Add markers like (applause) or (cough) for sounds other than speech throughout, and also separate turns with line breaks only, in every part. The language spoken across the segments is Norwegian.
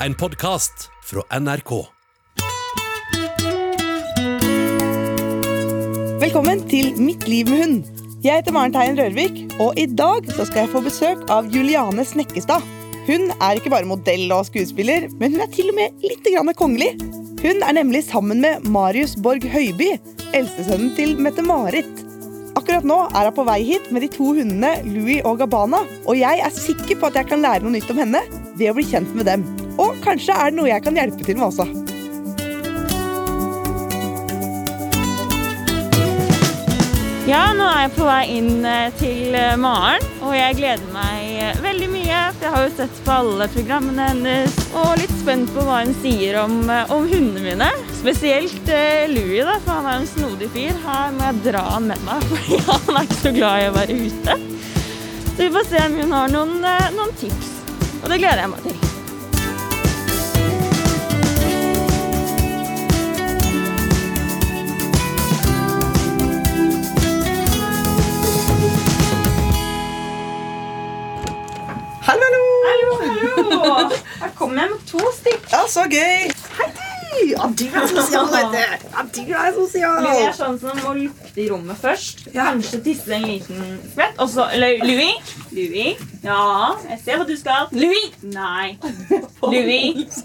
en podkast fra NRK.
Velkommen til Mitt liv med hund. Jeg heter Maren Teien Rørvik, og i dag skal jeg få besøk av Juliane Snekkestad. Hun er ikke bare modell og skuespiller, men hun er til og med litt kongelig. Hun er nemlig sammen med Marius Borg Høiby, eldstesønnen til Mette-Marit. Akkurat nå er hun på vei hit med de to hundene Louis og Gabbana, og jeg er sikker på at jeg kan lære noe nytt om henne ved å bli kjent med dem. Og kanskje er det noe jeg kan hjelpe til med også.
Ja, nå er jeg på vei inn eh, til eh, Maren, og jeg gleder meg eh, veldig mye. Jeg har jo sett på alle programmene hennes, og litt spent på hva hun sier om, om hundene mine. Spesielt eh, Louis, da, for han er en snodig fyr. Her må jeg dra han med meg, (laughs) for han er ikke så glad i å være ute. Så vi får se om hun har noen, noen tips, og det gleder jeg meg til.
Så gøy! Hei! Ja, du er sosial, vet du. Ja, du er sosial.
Louis er sånn som må lukte i rommet først.
Ja.
Kanskje tisse en liten skvett. Og så eller, Louis. Louis. Ja, jeg ser hva du skal. Louis. Nei. (laughs) Louis.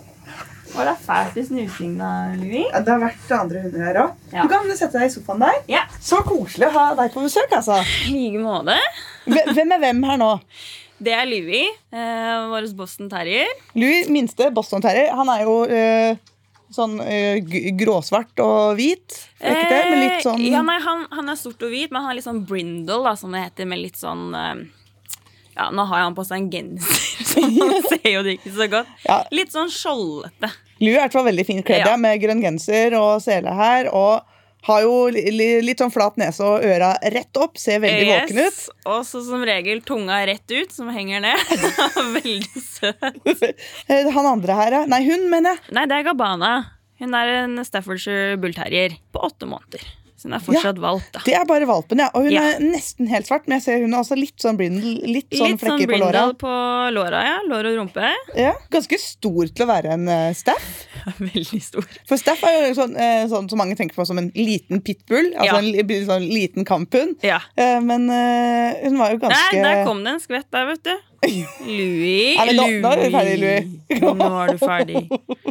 Var det fælt i snusing, da, Louis?
Ja, det har vært andre hunder her òg.
Ja.
Du kan sette deg i sofaen der.
Ja.
Så koselig å ha deg på besøk. altså.
I like måte.
Hvem er hvem her nå?
Det er Louis, eh, vår Boston Terrier.
Louis, minste Boston Terrier, han er jo eh, sånn eh, gråsvart og hvit. Flekkete, Men litt sånn
Eh, ja, nei, han, han er sort og hvit, men han er litt sånn brindle, da, som det heter, med litt sånn eh, Ja, nå har han på seg en genser, (laughs) så man (laughs) ser jo det ikke så godt.
Ja.
Litt sånn skjoldete.
Louis er i hvert fall veldig fint kledd,
ja.
med grønn genser og sele her. Og har jo li, li, litt sånn flat nese og øra rett opp. Ser veldig våken ut.
Og så som regel tunga rett ut, som henger ned. (laughs) Veldig søt. (laughs)
Han andre her, ja. Nei, hun, mener jeg.
Nei, det er Gabbana. Hun er en Staffordshire bullterrier på åtte måneder. Så hun er fortsatt valp, da.
Det er bare valpen, ja. Og hun
Ja.
er nesten helt svart, men jeg ser hun er også litt sånn brindle. Litt sånn
Litt sånn
flekker på låra.
brindle på låra, ja. Lår og rumpe.
Ja, ganske stor til å være en uh, staff. (laughs)
Veldig stor.
For staff er jo sånn, uh, sånn som mange tenker på som en liten pitbull. Altså
Ja.
en sånn liten kamphund.
Ja.
Uh, Men hun var jo ganske
Nei, der kom det en skvett der, vet du. Louis.
Det nå- nå er du ferdig, Louis.
Nå er du ferdig.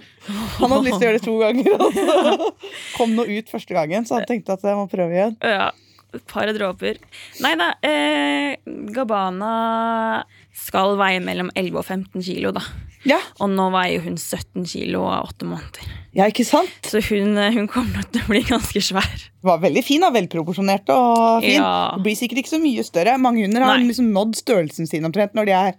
(laughs)
Han hadde lyst til å gjøre det to ganger. Og så (laughs) kom noe ut første gangen, så han tenkte at jeg må prøve igjen.
Ja, et par dråper. Nei da, eh, Gabbana skal veie mellom 11 og 15 kilo, da.
Ja,
Og nå veier hun 17 kilo og er åtte måneder.
ja ikke sant?
Så hun, eh, hun kommer til å bli ganske svær.
Var veldig fin, da, velproporsjonert og fin.
Ja.
Blir sikkert ikke så mye større. Mange hunder har liksom nådd størrelsen sin omtrent når de er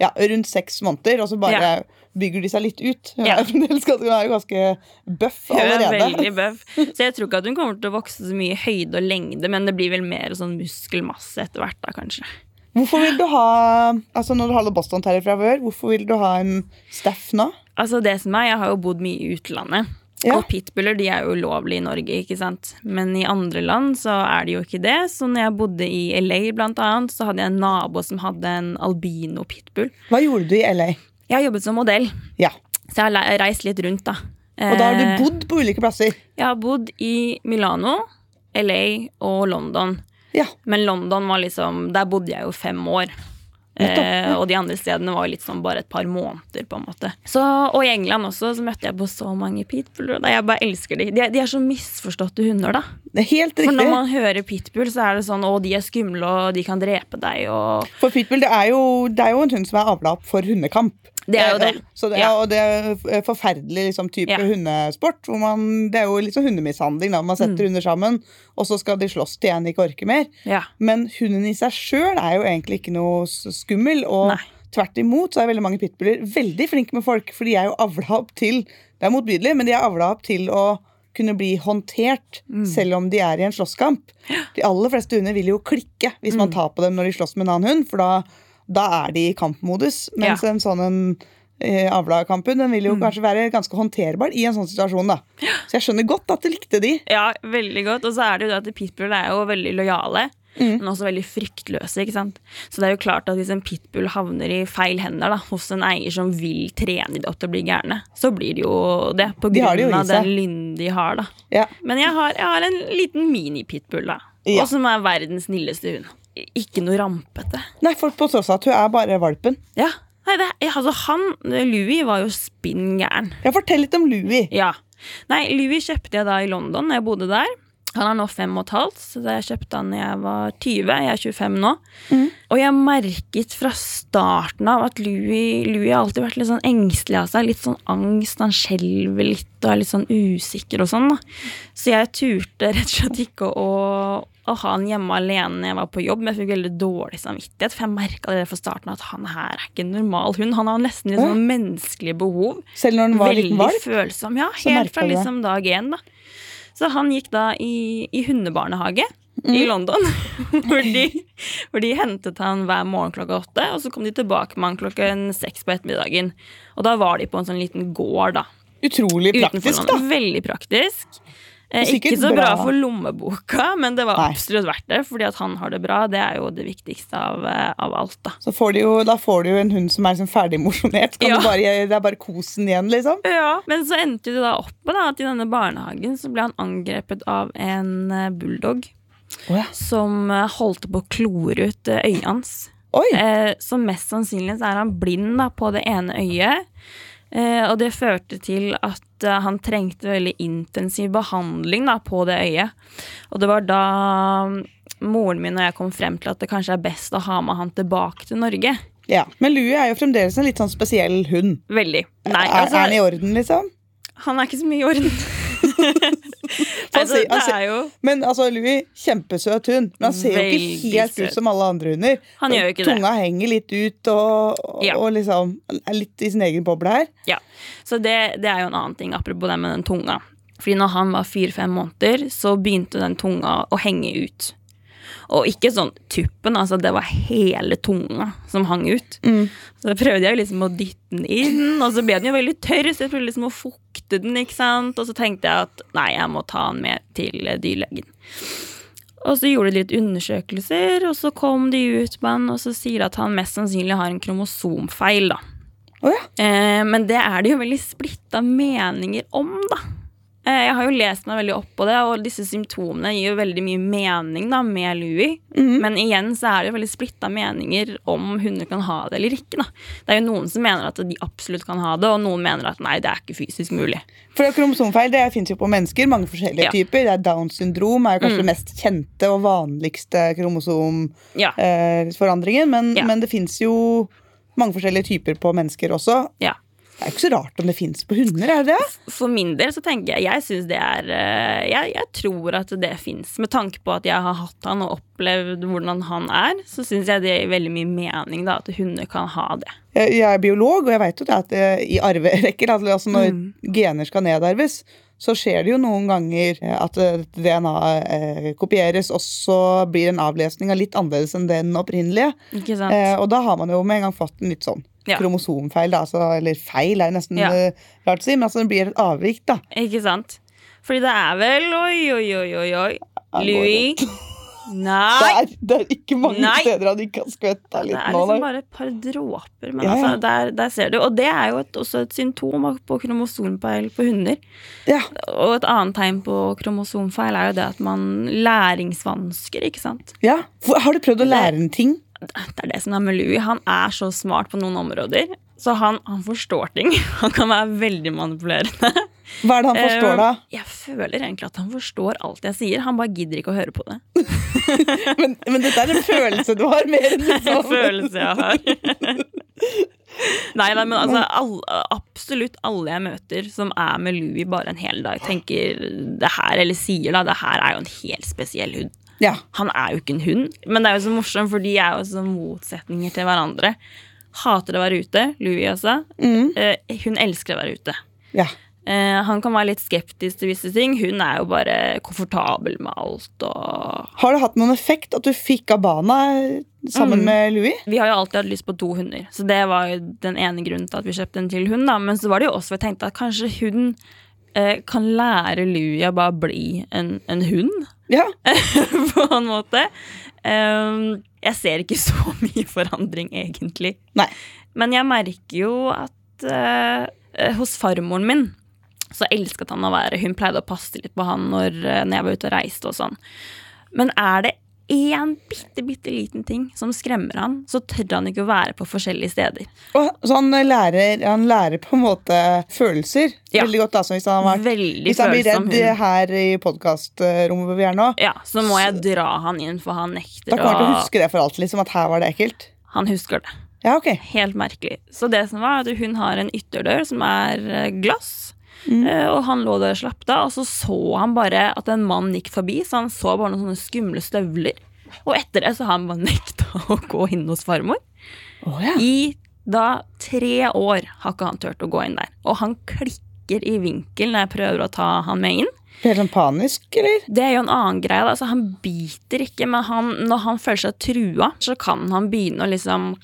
ja, rundt seks måneder, og så bare
Ja.
bygger de seg litt ut. Hun
Ja. (laughs)
er, fremdeles ganske- bøff
Hun er veldig bøff. Så jeg tror ikke at hun kommer til å vokse så mye høyde og lengde, men det blir vel mer sånn muskelmasse etter hvert, da, kanskje.
Hvorfor vil du ha altså når du har Boston Terrier fra før, hvorfor vil du ha en staff nå?
Altså det som er, Jeg har jo bodd mye i utlandet.
Ja.
Og pitbuller de er jo ulovlige i Norge, ikke sant? men i andre land så er de jo ikke det. Så når jeg bodde i LA, blant annet, så hadde jeg en nabo som hadde en albino pitbull.
Hva gjorde du i LA?
Jeg har jobbet som modell,
Ja,
så jeg har reist litt rundt. da.
Og da har
Eh,
du bodd på ulike plasser?
Jeg har bodd i Milano, LA og London.
Ja.
Men London var liksom Der bodde jeg jo fem år. Eh, og de andre stedene var litt sånn bare et par måneder, på en måte. Så, og i England også så møtte jeg på så mange pitbuller. Da. Jeg bare elsker de. De, de er så misforståtte hunder, da.
Det er helt
For når man hører pitbull, så er det sånn å, de er skumle, og de kan drepe deg, og
For pitbull det er, jo, det er jo en hund som er avla opp for hundekamp.
Det er jo det.
Eh, Så det,
Ja.
Og det er f- forferdelig liksom, type
Ja.
hundesport. Hvor man, det er jo litt sånn hundemishandling. Da. Man setter
Mm.
hunder sammen, og så skal de slåss til en ikke orker mer.
Ja.
Men hunden i seg sjøl er jo egentlig ikke noe skummel. Og
Nei.
tvert imot så er veldig mange pitbuller veldig flinke med folk, for de er jo avla opp til Det er motbydelig, men de er avla opp til å kunne bli håndtert
Mm.
selv om de er i en slåsskamp. De aller fleste hunder vil jo klikke hvis
Mm.
man tar på dem når de slåss med en annen hund, for da, da er de i kampmodus. Mens
Ja.
en sånn en eh, avla-kampen den vil jo
Mm.
kanskje være ganske håndterbar i en sånn situasjon. da. Så jeg skjønner godt at du likte de.
Ja, veldig godt. Og så er det jo det at pitbull er jo veldig lojale. men også veldig fryktløse. ikke sant? Så det er jo klart at hvis en pitbull havner i feil hender da, hos en eier som vil trene dem opp til å bli gærne, så blir det jo det, på
De
grunn
det
av den lynden de har. da.
Ja.
Men jeg har, jeg har en liten mini-pitbull, da.
Ja.
Og som er verdens snilleste hund. Ikke noe rampete.
Nei, for på tross av at hun er bare valpen.
Ja, Nei, det, altså han, Louis var jo spinn gæren.
Ja, Fortell litt om Louis.
Ja. Nei, Louis kjøpte jeg da i London, jeg bodde der. Han er nå fem og et halvt, så jeg kjøpte han da jeg var 20. Jeg er 25 nå. Og jeg merket fra starten av at Louis, Louis har alltid vært litt sånn engstelig av seg. Litt sånn angst, han skjelver litt og er litt sånn usikker og sånn. da. Så jeg turte rett og slett ikke å, å ha han hjemme alene når jeg var på jobb. Men jeg fikk veldig dårlig samvittighet, for jeg merka allerede fra starten at han her er ikke en normal hund. Han har nesten litt
Ja.
sånn menneskelige behov.
Selv når han var
Veldig
liten valp.
følsom, ja. Helt fra liksom dag én, da. Så han gikk da i, i hundebarnehage
Mm.
i London. (laughs) hvor, de, (laughs) hvor de hentet han hver morgen klokka åtte, og så kom de tilbake med han klokken seks på ettermiddagen. Og da var de på en sånn liten gård, da.
Utrolig praktisk, da.
Veldig praktisk. Eh, ikke så bra
bra.
for lommeboka, men det var
Nei.
absolutt verdt det. Fordi at han har det bra, det er jo det viktigste av, eh, av alt, da.
Så får jo, da får du jo en hund som er liksom ferdig mosjonert.
Ja.
Det er bare kosen igjen, liksom.
Ja, Men så endte det da opp med da, at i denne barnehagen så ble han angrepet av en eh, bulldog
Oh, ja.
som holdt på å klore ut øyet hans. Eh, så mest sannsynlig så er han blind da, på det ene øyet. Eh, og det førte til at eh, han trengte veldig intensiv behandling da, på det øyet. Og det var da mm, moren min og jeg kom frem til at det kanskje er best å ha med han tilbake til Norge.
Ja. Men Louie er jo fremdeles en litt sånn spesiell hund.
Veldig. Nei,
er,
altså,
er han i orden, liksom?
han er ikke så mye i orden. (laughs)
han si-
er jo
Men altså, Louis, kjempesøt hund. Men han ser jo ikke helt
søt.
ut som alle andre hunder.
Han gjør jo ikke det.
Tunga henger litt ut, og, og,
Ja.
og liksom er litt i sin egen boble her.
Ja, så det, det er jo en annen ting, apropos det med den tunga. Fordi når han var fire-fem måneder, så begynte den tunga å henge ut. Og ikke sånn tuppen, altså det var hele tunga som hang ut. Så da prøvde jeg liksom å dytte den inn, og så ble den jo veldig tørr, så jeg prøvde liksom å fukte den, ikke sant. Og så tenkte jeg at nei, jeg må ta den med til eh, dyrlegen. Og så gjorde de litt undersøkelser, og så kom de ut med han, og så sier de at han mest sannsynlig har en kromosomfeil, da.
Oh, ja.
Eh, men det er det jo veldig splitta meninger om, da. Eh, jeg har jo lest meg veldig opp på det, og disse symptomene gir jo veldig mye mening da, med Louis. Men igjen så er det jo veldig splitta meninger om hunder kan ha det eller ikke. da. Det er jo noen som mener at de absolutt kan ha det, og noen mener at nei, det er ikke fysisk mulig.
For kromosomfeil det fins jo på mennesker. Mange forskjellige
Ja.
typer. Det er Downs syndrom er jo kanskje det mest kjente og vanligste
Ja.
kromosomforandringen. Men,
Ja.
men det fins jo mange forskjellige typer på mennesker også.
ja.
Det er jo ikke så rart om det fins på hunder, er det det?
For min del så tenker jeg Jeg synes det er eh, jeg, jeg tror at det fins. Med tanke på at jeg har hatt han og opplevd hvordan han er, så syns jeg det gir veldig mye mening da, at hunder kan ha det.
Jeg jeg er biolog, og jeg vet jo det at eh, i arverekker, altså når
Mm.
gener skal nedarves, så skjer det jo noen ganger eh, at DNA kopieres, og så blir en avlesning av litt annerledes enn den opprinnelige.
Ikke sant?
Og da har man jo med en gang fått en litt sånn
Ja.
kromosomfeil, da, altså, eller feil er nesten
Ja.
eh, rart å si, men altså det blir et avvik, da.
Ikke sant? Fordi det er vel Oi, oi, oi, oi, oi. Louis.
Det
Nei!
er, det er ikke mange
Nei.
steder han ikke har skvetta
Det er liksom
nå,
bare et par dråper. Men
Ja, ja.
altså, der, der ser du. Og det er jo et, også et symptom på kromosomfeil på hunder.
Ja.
Og et annet tegn på kromosomfeil er jo det at man læringsvansker, ikke sant.
ja. Har du prøvd å lære en ting?
Det er det som er med Louis. Han er så smart på noen områder. Så han, han forstår ting. (laughs) Han kan være veldig manipulerende.
Hva er det han forstår,
Eh,
da?
Jeg føler egentlig at han forstår alt jeg sier. Han bare gidder ikke å høre på det. (laughs)
Men, men dette er en følelse du har, mer enn (laughs)
En
liksom
følelse jeg har. Nei, nei, men altså all, absolutt alle jeg møter som er med Louis bare en hel dag, tenker det her, eller sier da, det her er jo en helt spesiell hund.
Ja.
Han er jo ikke en hund, men det er jo så morsomt, for de er jo så motsetninger til hverandre. Hater å være ute, Louis altså.
Mm.
Eh, hun elsker å være ute.
ja.
Eh, han kan være litt skeptisk til visse ting. Hun er jo bare komfortabel med alt og
Har det hatt noen effekt at du fikk Abana sammen
Mm.
med Louis?
Vi har jo alltid hatt lyst på to hunder, så det var jo den ene grunnen til at vi kjøpte en til hund. da Men så var det jo også vi tenkte at kanskje hun eh, kan lære Louis å bare bli en, en hund.
Ja. (laughs)
på en måte. Um, jeg ser ikke så (laughs) mye forandring, egentlig.
Nei.
Men jeg merker jo at uh, hos farmoren min så elsket han å være Hun pleide å passe litt på han når, eh, når jeg var ute og reiste og sånn. Men er det én bitte, bitte liten ting som skremmer han, så tør han ikke å være på forskjellige steder.
Og, så han lærer, han lærer på en måte følelser
Ja.
veldig godt. da. hvis han, har hvis han blir redd
hun.
her i podkastrommet hvor vi er nå,
Ja, så må jeg dra han inn, for han nekter
da kommer han til å
å
huske det for alltid. Liksom, at her var det ekkelt.
Han husker det.
Ja, ok.
Helt merkelig. Så det som var, at hun har en ytterdør som er eh, glass.
Mm.
Eh, Og han lå der og slapp av, og så så han bare at en mann gikk forbi, så han så bare noen sånne skumle støvler. Og etter det så har han bare (laughs) nekta å gå inn hos farmor.
Oh, ja.
I da tre år har ikke han turt å gå inn der. Og han klikker i vinkel når jeg prøver å ta han med inn.
Helt sånn panisk, eller?
Det er jo en annen greie. Altså, han biter ikke, men han, når han føler seg trua, så kan han begynne å liksom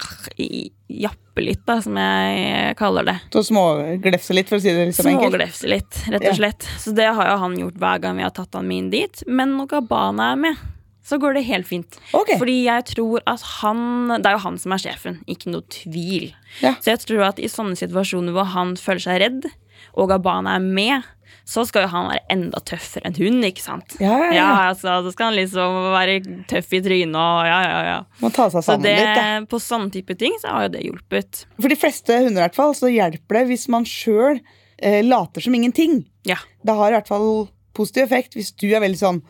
jappe litt, da, som jeg kaller det.
Så småglefse litt, for å si det liksom enkelt.
Småglefse litt, rett og slett. Så det har jo han gjort hver gang vi har tatt han med inn dit. Men når Gabana er med, så går det helt fint.
Okay.
Fordi jeg tror at han Det er jo han som er sjefen, ikke noe tvil.
Ja.
Så jeg tror at i sånne situasjoner hvor han føler seg redd, og Gabana er med, så skal jo han være enda tøffere enn hun, ikke sant?
Ja, ja, ja.
Ja, altså, Så skal han liksom være tøff i trynet og ja, ja, ja.
Må ta seg
Så
sammen
det,
litt, da.
på sånne type ting så har jo det hjulpet.
For de fleste hunder i hvert fall, så hjelper det hvis man sjøl eh, later som ingenting.
Ja.
Det har i hvert fall positiv effekt hvis du er veldig sånn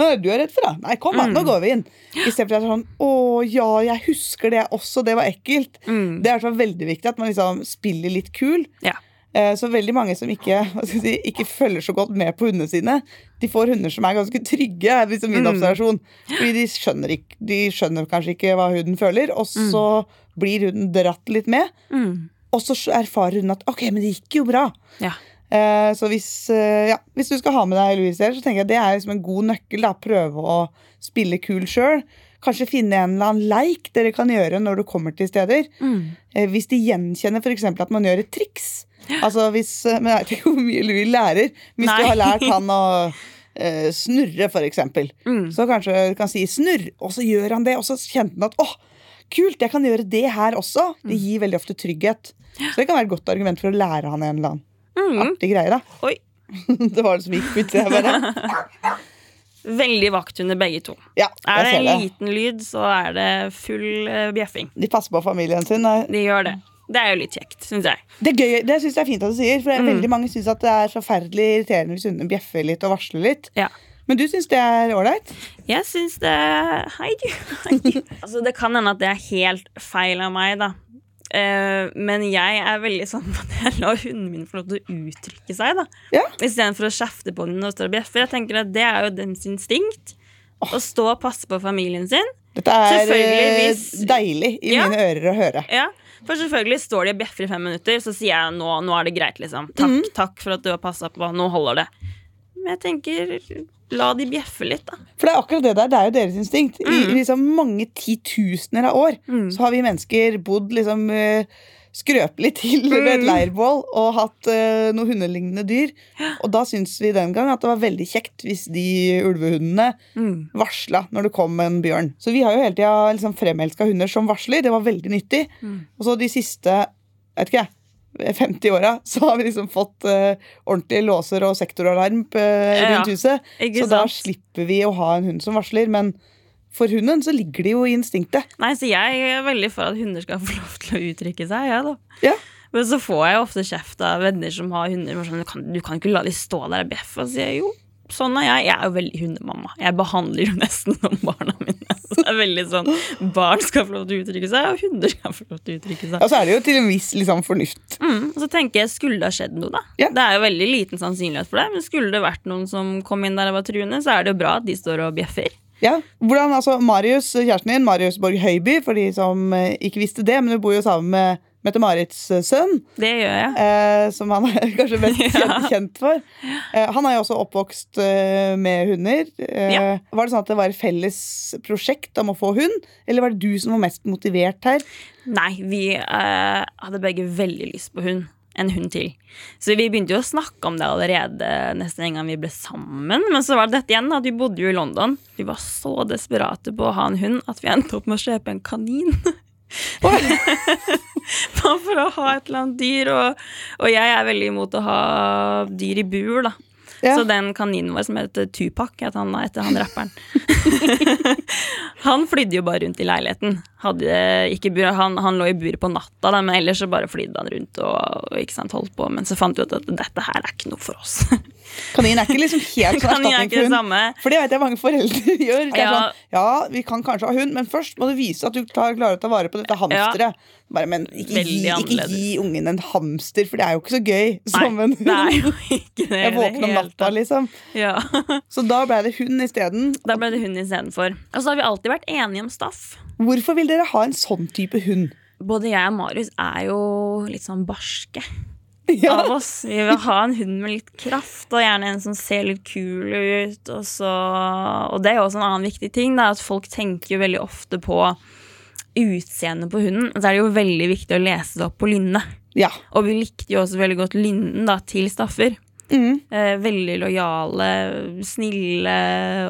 «Hæ, du er redd for det? Nei, kom an,
Mm.
nå går vi inn. I stedet for at det er sånn Å ja, jeg husker det også, det var ekkelt.
Mm.
Det er i hvert fall veldig viktig at man liksom spiller litt kul.
Ja.
Eh, Så veldig mange som ikke, si, ikke følger så godt med på hundene sine, de får hunder som er ganske trygge, er liksom min
Mm.
observasjon. Fordi de skjønner, ikke, de skjønner kanskje ikke hva hunden føler, og så blir hunden dratt litt med.
Mm.
Og så erfarer hunden at ok, men det gikk jo bra.
Ja.
Eh, så hvis, eh, ja, hvis du skal ha med deg Louise her, så tenker jeg det er liksom en god nøkkel. da, Prøve å spille kul sjøl. Kanskje finne en eller annen leik dere kan gjøre når du kommer til steder.
Mm.
Hvis de gjenkjenner f.eks. at man gjør et triks. Altså hvis, eh, men Jeg vet ikke (laughs) hvor mye Louis lærer. Hvis
Nei.
du har lært han å uh, snurre, f.eks.,
Mm.
så kanskje du kan si 'snurr', og så gjør han det. Og så kjente han at 'åh, kult, jeg kan gjøre det her også'. Det
Mm.
gir veldig ofte trygghet. Så det kan være et godt argument for å lære han en eller annen
Mm.
artig greie. da (laughs)
Oi. (laughs)
Det var det som gikk ut. Jeg bare.
Veldig vakthunder begge to.
Ja,
Er det en liten lyd, så er det full eh, bjeffing.
De passer på familien sin.
De gjør det. Det er jo litt kjekt, syns jeg.
Det, gøy, det synes jeg er fint at du sier, for det
Mm.
veldig mange syns at det er forferdelig irriterende hvis hundene bjeffer litt og varsler litt.
Ja.
Men du syns det er ålreit?
Jeg syns det Hei, du. Altså, det kan hende at det er helt feil av meg, da. Uh, men jeg er veldig sånn at jeg lar hundene mine få lov til å uttrykke seg. da
Ja.
Istedenfor å kjefte på dem når de står og bjeffer. Jeg tenker at Det er jo deres instinkt. Å stå og passe på familien sin.
Dette er eh, deilig i
Ja.
mine ører å høre.
Ja, For selvfølgelig står de og bjeffer i fem minutter, så sier jeg nå, nå er det greit. liksom Takk, takk for at du har passa på. Nå holder det. Men jeg tenker la de bjeffe litt, da.
For det er akkurat det der, det er jo deres instinkt. I
Mm.
liksom mange titusener av år
Mm.
så har vi mennesker bodd liksom eh, skrøpelig til ved et
Mm.
leirbål og hatt uh, noen hundelignende dyr. Og da syntes vi den gang at det var veldig kjekt hvis de ulvehundene
Mm.
varsla når det kom en bjørn. Så vi har jo hele tida liksom fremelska hunder som varsler. Det var veldig nyttig.
Mm.
Og så de siste jeg vet ikke, jeg, 50 åra (laughs) så har vi liksom fått uh, ordentlige låser og sektoralarm
uh,
rundt huset.
Ja,
Så da slipper vi å ha en hund som varsler. Men for hunden så ligger det jo i instinktet.
Nei, så jeg er veldig for at hunder skal (laughs) få lov til å uttrykke seg, jeg, da.
Ja.
Men så får jeg ofte kjeft av venner som har hunder. Sånn, du, kan, du kan ikke la de stå der og bjeffe. Og sier jo, sånn er jeg. Jeg er jo veldig hundemamma. Jeg behandler jo (laughs) nesten som barna mine. (laughs) Så det er veldig sånn Barn skal få lov til å uttrykke seg, og hunder skal få lov til å uttrykke seg.
Og så er det jo til en viss liksom, fornuft.
Mm, og så tenker jeg, skulle det ha skjedd noe, da?
Ja.
Det er jo veldig liten sannsynlighet for det, men skulle det vært noen som kom inn der og var truende, så er det jo bra at de står og bjeffer.
Ja, hvordan, altså, Marius, kjæresten din, Marius Borg Høiby, for de som eh, ikke visste det, men du bor jo sammen med Mette-Marits eh, sønn.
Det gjør jeg.
eh, som han er (laughs) kanskje mest (laughs) kjent, kjent for. Eh, han er jo også oppvokst eh, med hunder.
Ja.
Var det sånn at det var et felles prosjekt om å få hund, eller var det du som var mest motivert her?
Nei, vi hadde begge veldig lyst på hund. En hund til. Så vi begynte jo å snakke om det allerede nesten en gang vi ble sammen. Men så var det dette igjen, at vi bodde jo i London. Vi var så desperate på å ha en hund at vi endte opp med å kjøpe en kanin. (laughs) Bare for å ha et eller annet dyr. Og, og jeg er veldig imot å ha dyr i bur, da.
Ja.
Så den kaninen vår som heter Tupac, het han etter han rapperen. (laughs) han flydde jo bare rundt i leiligheten. Bur, han, han lå i buret på natta, da, men ellers så bare flydde han rundt og, og sant, holdt på. Men så fant vi ut at dette her er ikke noe for oss. (laughs)
Kanin er ikke liksom helt sånn
er
erstatning for hund. For det vet jeg mange foreldre gjør. Det
Ja.
sånn, ja, vi kan kanskje ha hund, men først må du vise at du tar, klarer å ta vare på dette hamsteret. Bare, men ikke gi, ikke gi ungen en hamster, for det er jo ikke så gøy som
Nei,
en hund.
jo ikke det.
Jeg våkner om natta, liksom.
Ja.
Så da ble det hund isteden.
Da ble det hund istedenfor. Og så har vi alltid vært enige om Staff.
Hvorfor vil dere ha en sånn type hund?
Både jeg og Marius er jo litt sånn barske (laughs)
Ja.
av oss. Vi vil ha en hund med litt kraft, og gjerne en som ser litt kul ut. Og, så, og det er jo også en annen viktig ting, da, at folk tenker jo veldig ofte på utseendet på hunden. Så er det jo veldig viktig å lese det opp på lynnet.
ja.
Og vi likte jo også veldig godt lynnen da, til Staffer.
Mm.
Eh, veldig lojale, snille,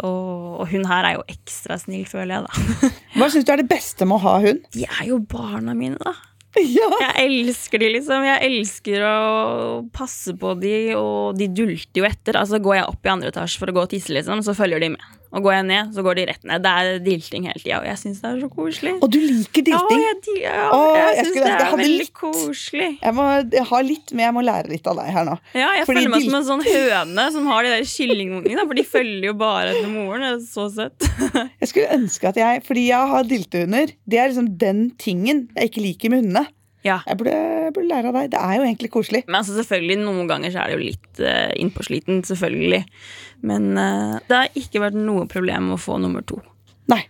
og, og hun her er jo ekstra snill, føler jeg, da. (laughs)
Hva syns du er det beste med å ha hund?
De er jo barna mine, da. (laughs)
Ja.
Jeg elsker de, liksom. Jeg elsker å passe på de, og de dulter jo etter. Altså Går jeg opp i andre etasje for å gå og tisse, liksom, så følger de med. Og går jeg ned, så går de rett ned. Det er dilting hele tida, og jeg syns det er så koselig.
Og du liker dilting.
Ja, jeg, ja, jeg
jeg
syns det er veldig
litt.
koselig.
Jeg må jeg har litt, men jeg må lære litt av deg her nå.
Ja, jeg
Fordi
føler meg som en sånn høne som har de der kyllingungene, for de følger jo bare etter moren. Det er så søtt.
Jeg skulle ønske at jeg, Fordi jeg har diltehunder. Det er liksom den tingen jeg ikke liker med hundene.
Ja.
Jeg burde, jeg burde lære av deg. Det er jo egentlig koselig.
Men altså selvfølgelig, noen ganger så er det jo litt uh, innpåsliten, selvfølgelig. Men uh, det har ikke vært noe problem å få nummer to.
Nei.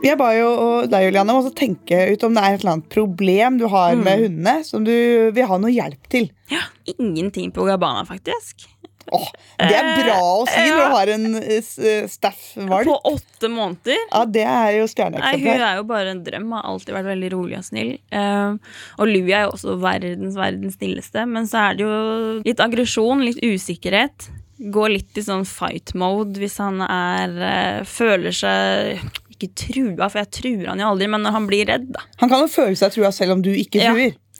Jeg ba jo deg, Juliane, om å tenke ut om det er et eller annet problem du har med hundene som du vil ha noe hjelp til.
Ja, Ingenting på Gabana, faktisk.
Åh, det er bra å si når du har en eh, eh, staff-valp.
På åtte måneder.
Ja, det er jo
Nei, Hun er jo bare en drøm. Har alltid vært veldig rolig og snill. Eh, og Louie er jo også verdens verdens snilleste. Men så er det jo litt aggresjon, litt usikkerhet. Går litt i sånn fight mode hvis han er eh, Føler seg ikke trua, for jeg truer han jo aldri, men når han blir redd, da.
Han kan jo føle seg trua selv om du ikke
Ja.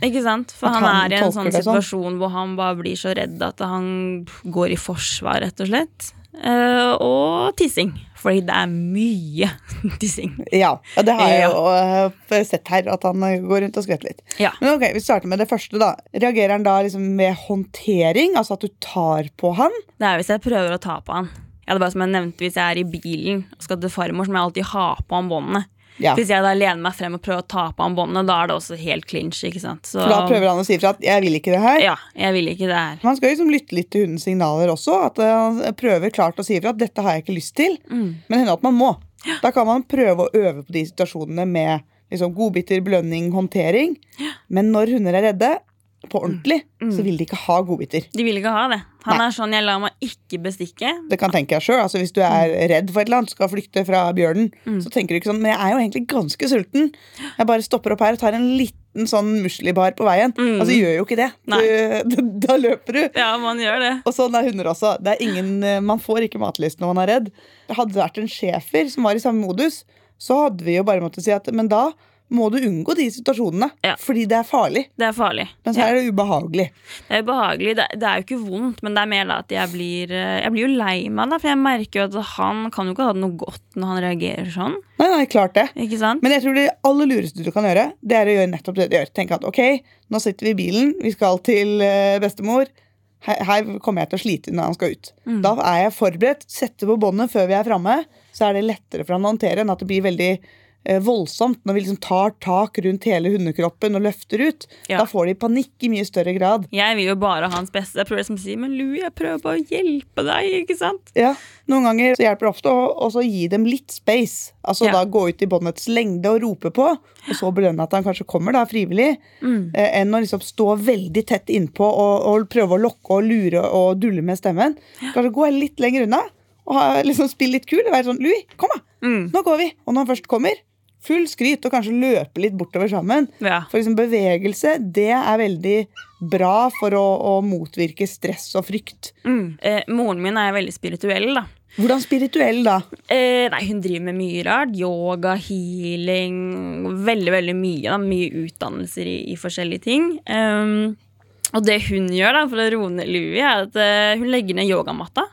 Ikke sant? For han,
han
er i en sånn
sånn.
situasjon hvor han bare blir så redd at han går i forsvar, rett og slett. Uh, og tissing. Fordi det er mye (laughs) tissing.
Ja, og det har jeg jo uh, sett her, at han øh, går rundt og skvetter litt.
Ja.
Men ok, Vi starter med det første. da Reagerer han da liksom med håndtering? Altså at du tar på han?
Det er hvis jeg prøver å ta på han. Ja, det er bare som jeg nevnte, Hvis jeg er i bilen og skal til farmor, så må jeg alltid ha på han båndene.
Ja.
Hvis jeg da lener meg frem og prøver å ta på han båndene, da er det også helt clinch. ikke sant? Så,
For da prøver han å si ifra at 'jeg vil ikke det her'.
Ja, jeg vil ikke det her.
Man skal liksom lytte litt til hundens signaler også. At øh, han prøver klart å si ifra at 'dette har jeg ikke lyst til'.
Mm.
Men hender at man må. Da kan man prøve å øve på de situasjonene med liksom, godbiter, belønning, håndtering. Men når hunder er redde, på ordentlig,
Mm.
så vil de ikke ha godbiter.
De vil ikke ha det. Han
Nei.
er sånn 'jeg lar meg ikke bestikke'.
Det kan tenke jeg selv, altså Hvis du er redd for et eller annet, skal flykte fra bjørnen,
Mm.
så tenker du ikke sånn Men jeg er jo egentlig ganske sulten. Jeg bare stopper opp her og tar en liten sånn muslibar på veien.
Mm.
Altså gjør jo ikke det. (laughs) Du, da løper du.
Ja, man gjør det.
Og sånn er hunder også. Det er ingen, eh, man får ikke matlyst når man er redd. Hadde det vært en schæfer som var i samme modus, så hadde vi jo bare måttet si at men da må du unngå de situasjonene.
Ja.
Fordi det er farlig.
Det er farlig.
Men så er det ubehagelig.
Det er ubehagelig. Det, det er jo ikke vondt, men det er mer da at jeg blir eh, Jeg blir jo lei meg, da, for jeg merker jo at han kan jo ikke ha det noe godt når han reagerer sånn.
Nei, nei, klart det.
Ikke sant?
Men jeg tror det aller lureste du kan gjøre, det er å gjøre nettopp det du gjør. Tenke at ok, nå sitter vi i bilen, vi skal til eh, bestemor. Her, her kommer jeg til å slite når han skal ut.
Mm.
Da er jeg forberedt. Setter på båndet før vi er framme. Så er det lettere for han å håndtere enn at det blir veldig voldsomt når vi liksom tar tak rundt hele hundekroppen og løfter ut.
Ja.
Da får de panikk i mye større grad.
Jeg vil jo bare ha hans beste. Jeg prøver liksom å si Men Louie, jeg prøver bare å hjelpe deg. ikke sant?
Ja, Noen ganger så hjelper det ofte å også gi dem litt space. Altså
Ja.
da Gå ut i båndets lengde og rope på, og så belønne at han kanskje kommer da frivillig.
Mm.
eh, enn å liksom stå veldig tett innpå og, og prøve å lokke og lure og dulle med stemmen. Kanskje gå litt lenger unna og ha, liksom spille litt kul. og Være sånn Louis, kom da!
Mm.
Nå går vi. Og når han først kommer, full skryt og kanskje løpe litt bortover sammen.
Ja.
For liksom bevegelse det er veldig bra for å, å motvirke stress og frykt.
Mm. Eh, moren min er veldig spirituell, da.
Hvordan spirituell, da?
Eh, nei, hun driver med mye rart. Yoga, healing, veldig, veldig mye. Da. Mye utdannelser i, i forskjellige ting. Um, og det hun gjør da, for å roe ned Louie, er at uh, hun legger ned yogamatta.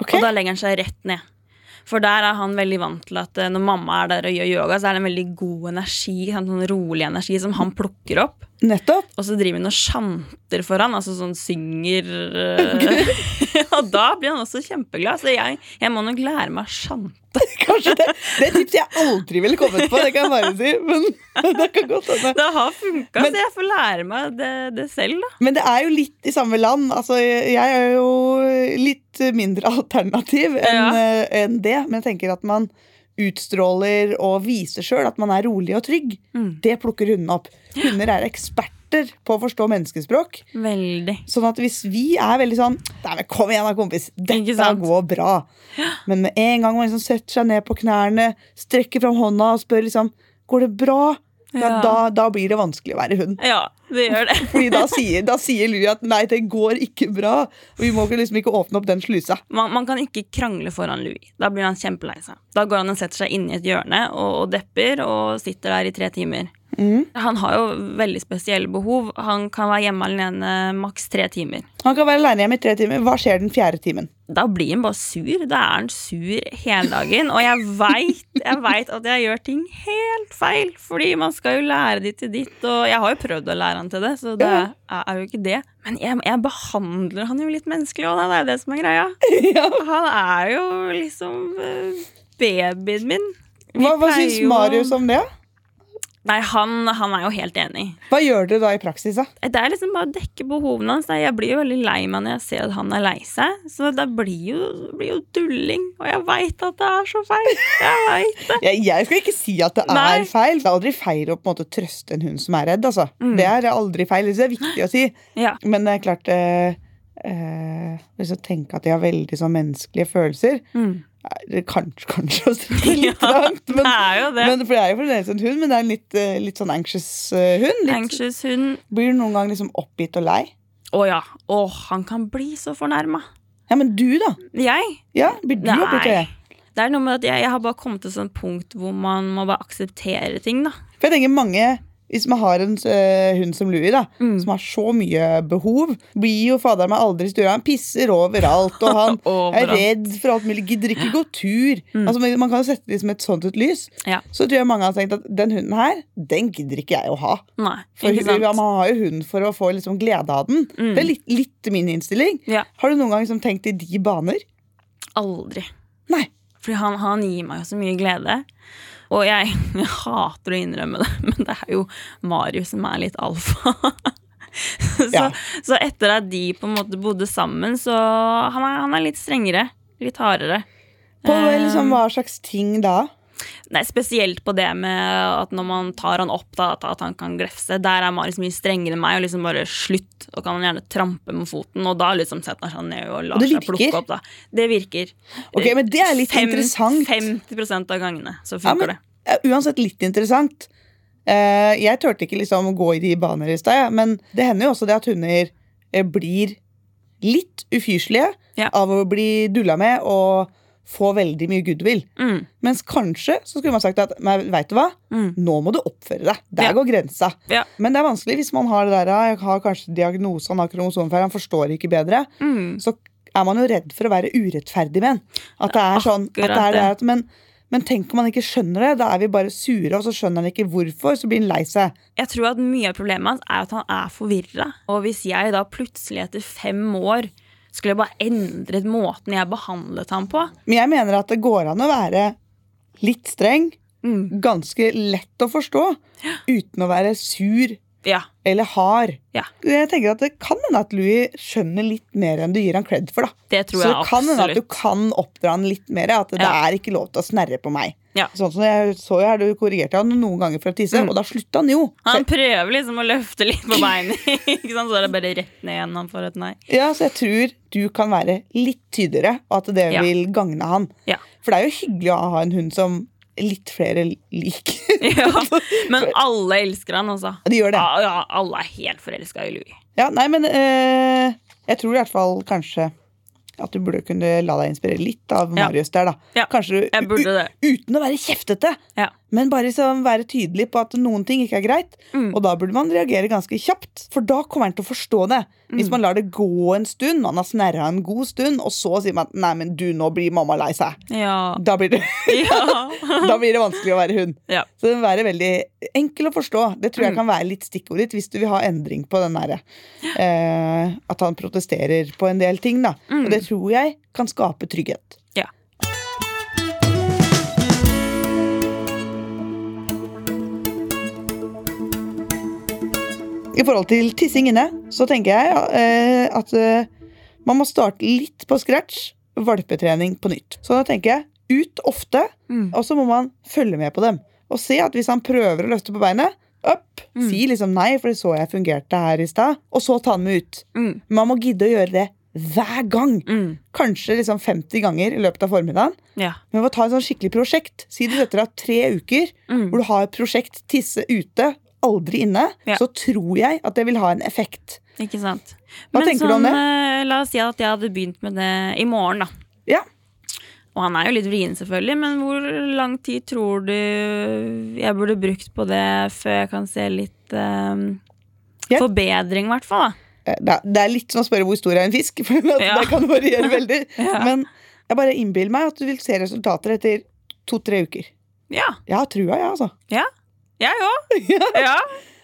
Okay.
Og da legger han seg rett ned. For der er han veldig vant til at eh, når mamma er der og gjør yoga, så er det en veldig god energi, sånn rolig energi som han plukker opp.
Nettopp.
Og så driver hun og sjanter for han, altså sånn synger (laughs) okay. (laughs) Og da blir han også kjempeglad. Så jeg, jeg må nok lære meg å sjante. (laughs)
Kanskje det. Det tipset jeg aldri ville kommet på, det kan jeg bare si. Men det kan godt hende.
Det har funka, så jeg får lære meg det, det selv, da.
Men det er jo litt i samme land. Altså, jeg er jo litt mindre alternativ enn
Ja.
en enn det. Men jeg tenker at man utstråler og viser sjøl at man er rolig og trygg.
Mm.
Det plukker hundene opp. Hunder er eksperter på å forstå menneskespråk.
Veldig.
Sånn at hvis vi er veldig sånn Nei, men kom igjen da, kompis. Dette går bra. Men med en gang man liksom setter seg ned på knærne, strekker fram hånda og spør liksom Går det bra? Ja, da, da blir det vanskelig å være hund.
Ja, det gjør det.
Fordi da sier, da sier Louie at nei, det går ikke bra. Og vi må liksom ikke åpne opp den slusa.
Man, man kan ikke krangle foran Louis. Da blir han kjempelei seg. Da går han og setter seg inn i et hjørne og, og depper og sitter der i tre timer.
Mhm.
Han har jo veldig spesielle behov. Han kan være hjemme alene maks tre timer.
Han kan være alene hjemme i tre timer. Hva skjer den fjerde timen?
Da blir han bare sur. Da er han sur hele dagen. Og jeg veit jeg vet at jeg gjør ting helt feil, fordi man skal jo lære de til ditt. Og jeg har jo prøvd å lære han til det, så det er, jo ikke det. Men jeg, jeg behandler han jo litt menneskelig òg, det er jo det som er greia. (laughs) Han er jo liksom eh, babyen min. Vi
Hva, hva syns Marius om det?
Nei, han, han er jo helt enig.
Hva gjør dere da i praksis? da?
Det er liksom bare å dekke behovene hans. Jeg blir jo veldig lei meg når jeg ser at han er lei seg. Så det blir jo, blir jo dulling. Og jeg veit at det er så feil. Jeg vet det. (laughs)
Jeg, jeg skal ikke si at det
Nei.
er feil. Det er aldri feil å på en måte trøste en hund som er redd. Altså.
Mm.
Det er aldri feil. Det er viktig å si.
Ja.
Men det er klart eh, eh, Hvis jeg tenker at de har veldig sånn menneskelige følelser
Mm.
er Kanskje, kanskje å strekke litt
Ja,
langt.
Det er jo det.
men, for det er jo fremdeles en hund, men det er en litt, eh, litt sånn anxious eh, hund. Litt,
Anxious hund.
Blir du noen gang liksom oppgitt og lei?
Å ja. Å, han kan bli så fornærma.
Ja, men du, da?
Jeg?
Ja, Blir du oppgitt og lei?
Det er noe med at jeg, jeg har bare kommet til et sånt punkt hvor man må bare akseptere ting, da.
For jeg tenker mange hvis man har en uh, hund som Louie, da,
Mm.
som har så mye behov, blir jo fader meg aldri stua. Han pisser overalt, og han (laughs) er redd for alt mulig. Gidder ikke gå tur. Altså, man kan jo sette det som et sånt et lys.
Ja.
Så tror jeg mange har tenkt at den hunden her, den gidder ikke jeg å ha.
Nei,
For
ikke
hu-
sant?
Man har jo hund for å få liksom glede av den.
Mm.
Det er litt, litt min innstilling.
Ja.
Har du noen gang liksom tenkt i de baner?
Aldri.
Nei.
Fordi han, han gir meg jo så mye glede. Og jeg, (laughs) jeg hater å innrømme det, (laughs) men det er jo Marius som er litt alfa. (laughs) så,
Ja.
så etter at de på en måte bodde sammen, så han er, han er litt strengere. Litt hardere.
På
Eh,
liksom, hva slags ting da?
Nei, Spesielt på det med at når man tar han opp, da, at- han kan glefse. Der er Marius mye strengere enn meg, og liksom bare slutt. Og kan han gjerne trampe med foten, og da liksom setter han seg ned og lar
Og
seg plukke opp. da Det virker.
Ok, men det er litt interessant.
50% av gangene så
Ja, men,
det.
uansett litt interessant. Eh, jeg turte ikke liksom gå i de baner i stad, men det hender jo også det at hunder eh, blir litt ufyselige
Ja.
av å bli dulla med og få veldig mye goodwill.
Mm,
Mens kanskje så skulle man sagt at men vet du hva,
mm.
nå må du oppføre deg. Der
Ja.
går grensa.
Ja.
Men det er vanskelig hvis man har det der, jeg har kanskje diagnose, han har kromosomfeil, han forstår ikke bedre.
Mm.
Så er man jo redd for å være urettferdig med en. At det er sånn, at det er det men, men tenk om han ikke skjønner det. Da er vi bare sure, og så skjønner han ikke hvorfor. Så blir han lei seg.
Jeg tror at mye av problemet hans er at han er forvirra. Og hvis jeg da plutselig etter fem år skulle jeg bare endret måten jeg behandlet ham på.
Men jeg mener at det går an å være litt streng,
mm.
ganske lett å forstå, uten å være sur
Ja.
Eller har.
Ja.
Jeg tenker at Det kan hende at Louis skjønner litt mer enn du gir han cred for. da
Det tror
Så
jeg
det kan hende at du kan oppdra han litt mer. At det
Ja.
er ikke lov til å snerre på meg.
Ja.
Sånn som jeg så her, Du korrigerte han noen ganger for å tisse,
Mm.
og da slutta han jo.
Han prøver liksom å løfte litt på beinet, (laughs) ikke sant? så er det bare rett ned igjen han får et nei.
Ja, Så jeg tror du kan være litt tydeligere, og at det vil gagne han.
Ja.
For det er jo hyggelig å ha en hund som litt flere lik. (laughs)
Ja. Men alle elsker han, altså.
De gjør det.
Ja, alle er helt forelska i Louis.
Ja, nei, men eh, jeg tror i hvert fall kanskje at du burde kunne la deg inspirere litt av. Marius der, da. Kanskje uten å være kjeftete,
Ja.
Men bare liksom være tydelig på at noen ting ikke er greit.
Mm.
Og da burde man reagere ganske kjapt, for da kommer han til å forstå det. Hvis
Mm.
man lar det gå en stund, man har snerra en god stund, og så sier man nei, men du, nå blir mamma lei seg.
Ja.
Da blir det, (laughs) (laughs) da blir det vanskelig å være hun.
Ja.
Så den må være veldig enkel å forstå. Det tror jeg
Mm.
kan være litt stikkordet ditt hvis du vil ha endring på den derre eh, At han protesterer på en del ting, da.
Mm.
Og det tror jeg kan skape trygghet.
Ja.
I forhold til tissing inne, så tenker jeg eh, at eh, man må starte litt på scratch. Valpetrening på nytt. Så da tenker jeg ut ofte,
Mm.
og så må man følge med på dem. Og se at hvis han prøver å løfte på beinet, opp,
Mm.
si liksom nei, for det så jeg fungerte her i stad, og så ta den med ut.
Mm.
Man må gidde å gjøre det hver gang.
Mm.
Kanskje liksom 50 ganger i løpet av formiddagen.
Ja.
Men man må ta et sånn skikkelig prosjekt, si du setter av tre uker,
Mm.
hvor du har et prosjekt tisse ute, aldri inne,
Ja.
så tror jeg at det vil ha en effekt.
Ikke sant.
Hva tenker du om det?
eh, La oss si at jeg hadde begynt med det i morgen, da.
Ja.
Og han er jo litt vrien, selvfølgelig, men hvor lang tid tror du jeg burde brukt på det før jeg kan se litt um,
Ja.
forbedring, i hvert fall? da?
Eh, Det er, litt som å spørre hvor stor er en fisk, (laughs) for
Ja.
det kan variere (laughs) veldig.
Ja.
Men jeg bare innbiller meg at du vil se resultater etter to-tre uker.
Ja.
Jeg har trua, jeg, altså.
Jeg òg. (laughs) Ja.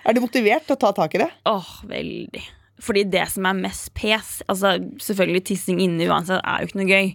Er du motivert til å ta tak i det?
Åh, veldig. Fordi det som er mest pes altså Selvfølgelig tissing inne uansett er jo ikke noe gøy.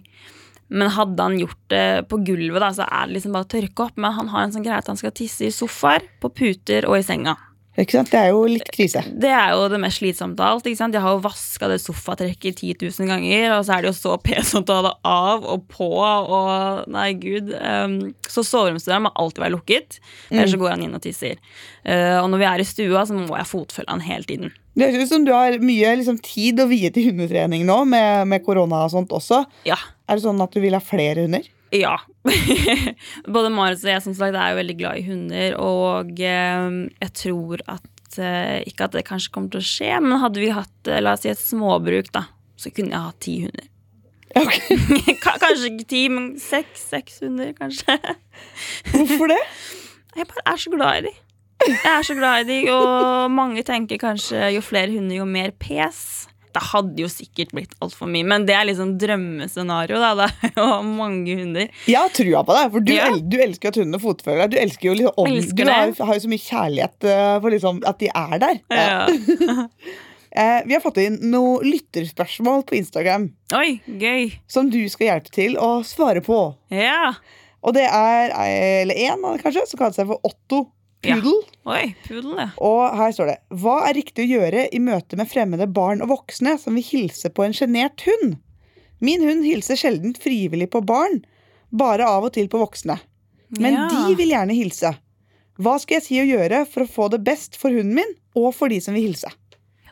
Men hadde han gjort det på gulvet, da, så er det liksom bare å tørke opp. Men han har en sånn greie at han skal tisse i sofaer, på puter og i senga.
Ikke sant? Det er jo litt krise.
Det er jo det mest slitsomme av alt. ikke sant? Jeg har jo vaska det sofatrekket 10 000 ganger, og så er det jo så (laughs) pent å ha det av og på og Nei, gud. Um, så soveromsdøra må alltid være lukket, ellers så går han inn og tisser. Uh, og når vi er i stua, så må jeg fotfølge han hele tiden.
Det høres ut som du har mye liksom, tid å vie til hundetrening nå, med, med korona og sånt også.
Ja.
Er det sånn at du vil ha flere hunder?
Ja. (laughs) Både Marit og jeg som sagt, er jo veldig glad i hunder, og eh, jeg tror at eh, Ikke at det kanskje kommer til å skje, men hadde vi hatt eh, la oss si et småbruk, da, så kunne jeg hatt ti hunder. Okay. (laughs) Kanskje ikke ti, men seks. Seks hunder, kanskje. (laughs)
Hvorfor det?
Jeg bare er så glad i de. Jeg er så glad i de, og mange tenker kanskje jo flere hunder, jo mer pes. Det hadde jo sikkert blitt altfor mye, men det er liksom drømmescenario. Da. (laughs) Det er jo mange hunder.
Jeg har trua på deg, for du,
Ja.
el du elsker at hundene fotfølger deg. Du elsker jo liksom, om,
Elsker
du har, har jo så mye kjærlighet eh, for liksom, at de er der.
Ja. (laughs)
Eh, vi har fått inn noen lytterspørsmål på Instagram
Oi, gøy.
som du skal hjelpe til å svare på.
Ja.
Og det er eh, eller én kanskje, som kaller seg for Otto
Ja.
Pudel.
Oi, pudel, ja.
Og her står det Hva er riktig å gjøre i møte med fremmede barn og voksne som vil hilse på en sjenert hund? Min hund hilser sjelden frivillig på barn, bare av og til på voksne. Men
ja.
de vil gjerne hilse. Hva skal jeg si å gjøre for å få det best for hunden min, og for de som vil hilse?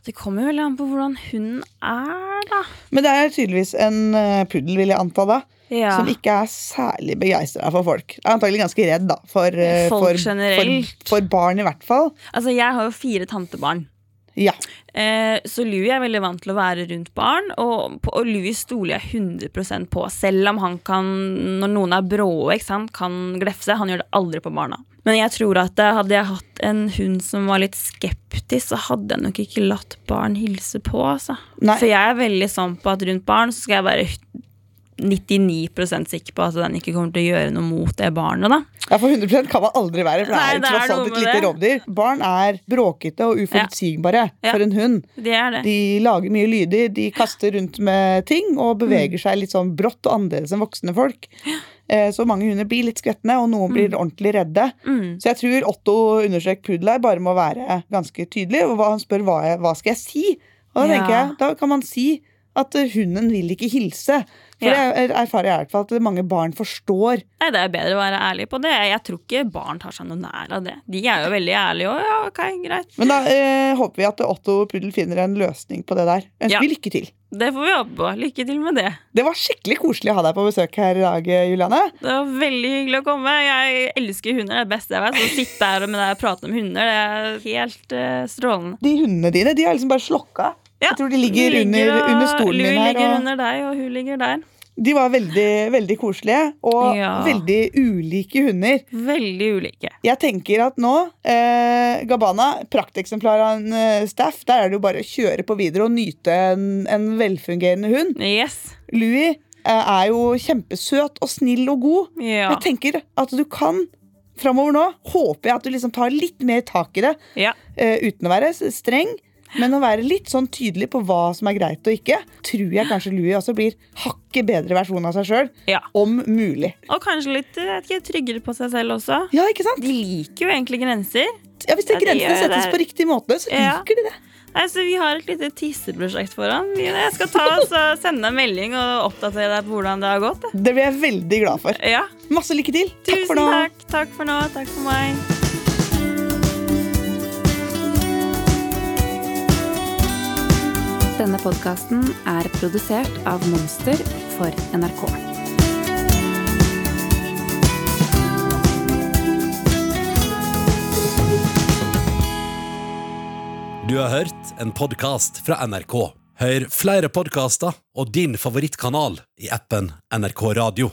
Det kommer vel an på hvordan hunden er, da.
Men det er tydeligvis en pudel, puddel, vil jeg anta da,
Ja.
som ikke er særlig begeistra for folk. Er antagelig ganske redd da, for, eh,
Folk
for. For, for barn, i hvert fall.
Altså, jeg har jo fire tantebarn.
Ja.
Eh, så Louis er veldig vant til å være rundt barn, og, og Louis stoler jeg 100% på. Selv om han kan, når noen er brå, kan glefse. Han gjør det aldri på barna. Men jeg tror at eh, hadde jeg hatt en hund som var litt skeptisk, så hadde jeg nok ikke latt barn hilse på. Altså. For jeg er veldig sånn på at rundt barn så skal jeg være 99 sikker på at den ikke kommer til å gjøre noe mot det barnet. da
Ja, For 100 kan man aldri være, for det
Nei, det
tross alt et lite rovdyr. Barn er bråkete og uforutsigbare
Ja.
for en hund.
Det er det.
De lager mye lyder, de kaster rundt med ting og beveger
Mm.
seg litt sånn brått og annerledes enn voksne folk. Ja. Så mange hunder blir litt skvettende, og noen blir ordentlig redde.
Mm.
Så jeg tror Otto understrek pudel her bare må være ganske tydelig. Og han spør hva, jeg, hva skal jeg si. Og da
Ja.
tenker jeg, da kan man si at hunden vil ikke hilse. For
Ja.
det er- erfarer jeg i hvert fall at mange barn forstår.
Nei, Det er bedre å være ærlig på det. Jeg tror ikke barn tar seg noe nær av det. De er jo veldig ærlige og ja, ok, greit.
Men da eh, håper vi at Otto Puddel finner en løsning på det der. Ønsker
Ja.
vi lykke til.
Det får vi håpe på. Lykke til med det.
Det var skikkelig koselig å ha deg på besøk her i dag, Juliane.
Det var veldig hyggelig å komme. Jeg elsker hunder. Det er det beste jeg vet. Så å sitte her med deg og prate om hunder, det er helt uh, strålende.
De hundene dine de har liksom bare slokka.
Ja,
Jeg tror de ligger,
ligger
under, under stolen min her.
ligger
Og
under deg, og hun ligger der.
de var veldig, veldig koselige. Og
Ja.
veldig ulike hunder.
Veldig ulike.
Jeg tenker at nå, eh, Gabbana, prakteksemplar av en uh, staff, der er det jo bare å kjøre på videre og nyte en, en velfungerende hund.
Yes.
Louis eh, er jo kjempesøt og snill og god.
Ja.
Jeg tenker at du kan framover nå, håper jeg at du liksom tar litt mer tak i det.
ja.
eh, uten å være streng, men å være litt sånn tydelig på hva som er greit og ikke. Tror jeg kanskje Louis også blir hakket bedre versjon av seg sjøl.
Ja.
Om mulig.
Og kanskje litt vet ikke, tryggere på seg selv også.
Ja, ikke sant?
De liker jo egentlig grenser.
Ja, Hvis det
de
grensene
gjør
settes
det.
på riktig måte, så
Ja.
liker de det.
Nei, så Vi har et lite tisseprosjekt foran. Jeg skal ta oss og sende en melding og oppdatere deg på hvordan det har gått.
Det blir jeg veldig glad for.
Ja,
Masse lykke til. Takk
Tusen
for nå.
takk. Takk for nå. Takk for meg.
Denne podkasten er produsert av Monster for NRK.
Du har hørt en podkast fra NRK. Hør flere podkaster og din favorittkanal i appen NRK Radio.